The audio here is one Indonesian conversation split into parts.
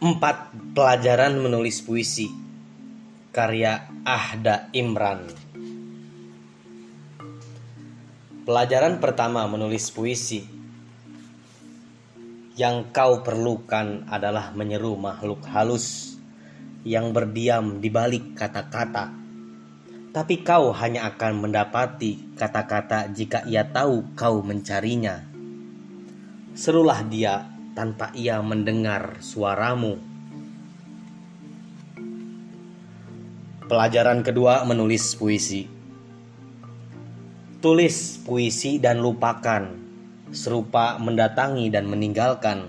Empat pelajaran menulis puisi. Karya Ahda Imran. Pelajaran pertama menulis puisi. Yang kau perlukan adalah menyeru makhluk halus Yang berdiam di balik kata-kata. Tapi kau hanya akan mendapati kata-kata jika ia tahu kau mencarinya. Serulah dia tanpa ia mendengar suaramu. Pelajaran kedua menulis puisi. Tulis puisi dan lupakan, serupa mendatangi dan meninggalkan.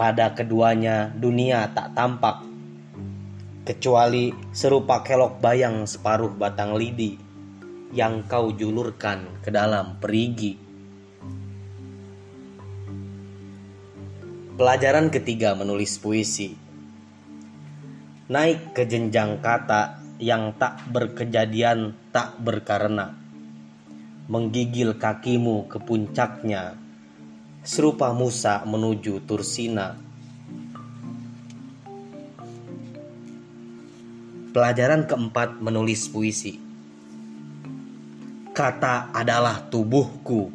Pada keduanya dunia tak tampak, kecuali serupa kelok bayang separuh batang lidi yang kau julurkan ke dalam perigi. Pelajaran ketiga menulis puisi. Naik ke jenjang kata yang tak berkejadian tak berkarena. Menggigil kakimu ke puncaknya. Serupa Musa menuju Tursina. Pelajaran keempat menulis puisi. Kata adalah tubuhku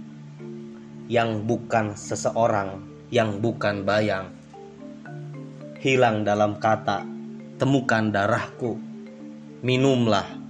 yang bukan seseorang yang bukan bayang. Hilang dalam kata, temukan darahku, minumlah